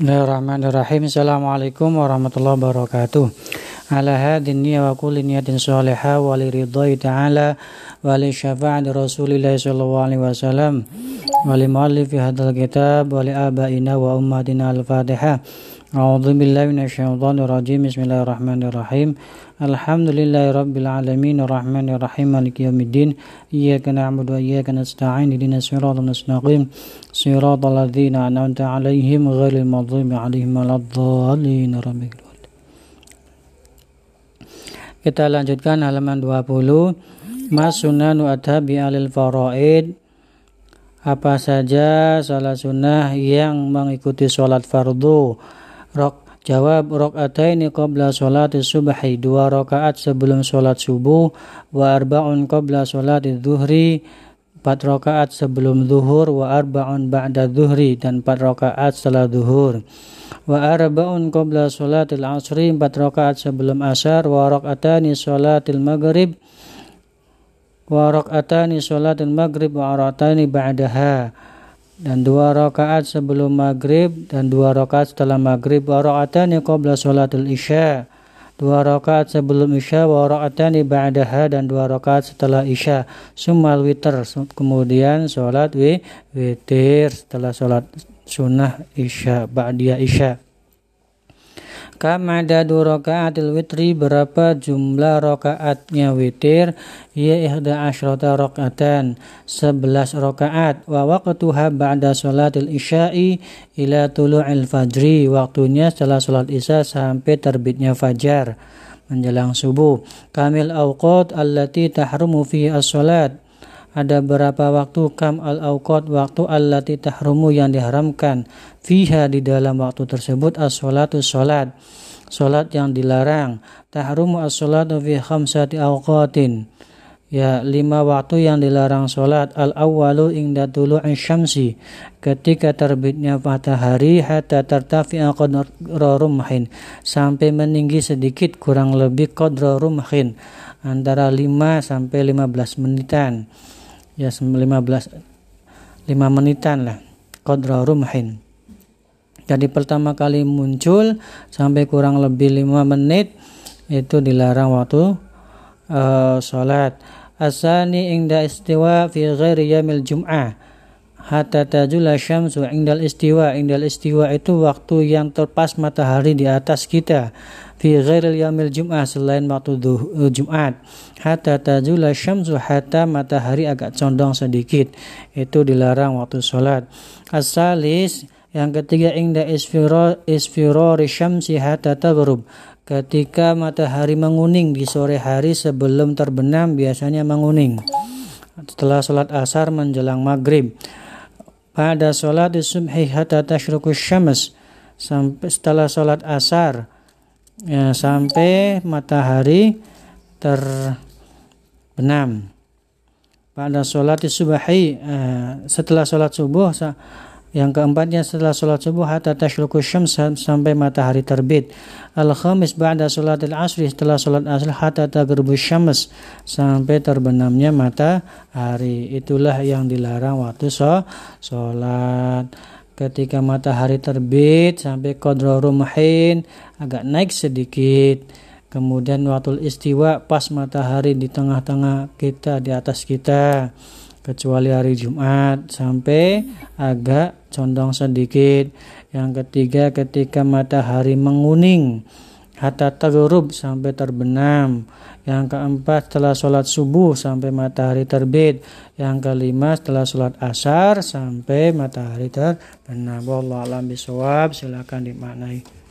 Bismillahirrahmanirrahim. Assalamualaikum warahmatullahi wabarakatuh. Ala hadin niyya wa kulli niyatin salihah wa li ridhai ta'ala wa li syafa'ati Rasulillah sallallahu alaihi wasallam wa li muallifi hadzal kitab wa li abaina wa ummatina al-Fatihah. A'udzu billahi minasyaitonir rajim. Bismillahirrahmanirrahim. Alhamdulillahi rabbil alamin arrahmanir rahim maliki yaumiddin. Iyyaka na'budu wa iyyaka nasta'in. Ihdinas siratal mustaqim. Siratal ladzina an'amta 'alaihim ghairil maghdubi 'alaihim waladdallin. Kita lanjutkan halaman 20. Mas sunanu adhabi alil faraid. Apa saja salah sunnah yang mengikuti sholat fardu? Rok Jawab rakaataini qabla sholati subhi. Dua rakaat sebelum sholat subuh. Wa arba'un qabla sholati dhuhri. Empat rakaat sebelum zuhur. Wa arba'un ba'da dhuhri. Dan empat rakaat setelah zuhur. Wa arba'un qabla sholatil asri. Empat rakaat sebelum asar. Wa rakaatani sholatil maghrib wa rakaatani sholatil maghrib wa rakaatani ba'daha. Dan dua rakaat sebelum maghrib dan dua rakaat setelah maghrib. Wa raka'atani qabla sholatul isya. Dua rakaat sebelum isya wa raka'atani ba'daha dan dua rakaat setelah isya. Sumal witer kemudian sholat witir setelah sholat sunnah isya ba'diyah isya Kam adadu rakaatil witri berapa jumlah rakaatnya witir? Ya ihda asyrata rakaatan 11 rakaat. Wa waqtuha ba'da salatil isya'i ila tulu'il fajri waktunya setelah salat isya sampai terbitnya fajar menjelang subuh. Kamil awqat allati tahrumu fi as-salat ada berapa waktu kam al awqat waktu allati tahrumu yang diharamkan fiha di dalam waktu tersebut? As-salatu salat. Salat yang dilarang. Tahrumu as-salatu fi khamsati awqatin. Ya lima waktu yang dilarang salat. Al awwalu inda tulu'i syamsi. Ketika terbitnya matahari hatta tartafi'a qadra rumhin. Sampai meninggi sedikit kurang lebih qadra rumhin. Antara 5 sampai 15 menitan ya 15 5 menitan lah. Qadra rumhin jadi pertama kali muncul sampai kurang lebih lima menit itu dilarang waktu uh, sholat. Asani ingda istiwa fi ghairi yamil jum'ah hatta tajula syamsu indal istiwa indal istiwa itu waktu yang terpas matahari di atas kita fi ghairil yamil jum'ah selain waktu uh, Jumat hatta tajula syamsu hatta matahari agak condong sedikit itu dilarang waktu sholat asalis yang ketiga inda isfiro isfirori syamsi hatta taghrub. Ketika matahari menguning di sore hari sebelum terbenam biasanya menguning. Setelah sholat asar menjelang maghrib. Pada sholat subhi hatta tashruku syams. Sampai setelah sholat asar ya, sampai matahari terbenam. Pada sholat subhi eh, setelah sholat subuh yang keempatnya setelah sholat subuh hatta tashruku syams sampai matahari terbit. Al-khamis ba'da sholatil asri setelah sholat asr hatta taghrubu syams sampai terbenamnya matahari. Itulah yang dilarang waktu sholat. Ketika matahari terbit sampai qadra rumhin agak naik sedikit. Kemudian waktu istiwa pas matahari di tengah-tengah kita di atas kita kecuali hari Jumat sampai agak condong sedikit. Yang ketiga ketika matahari menguning hatta taghrub sampai terbenam. Yang keempat setelah sholat subuh sampai matahari terbit. Yang kelima setelah sholat asar sampai matahari terbenam. Wallahu alam. Silakan dimaknai.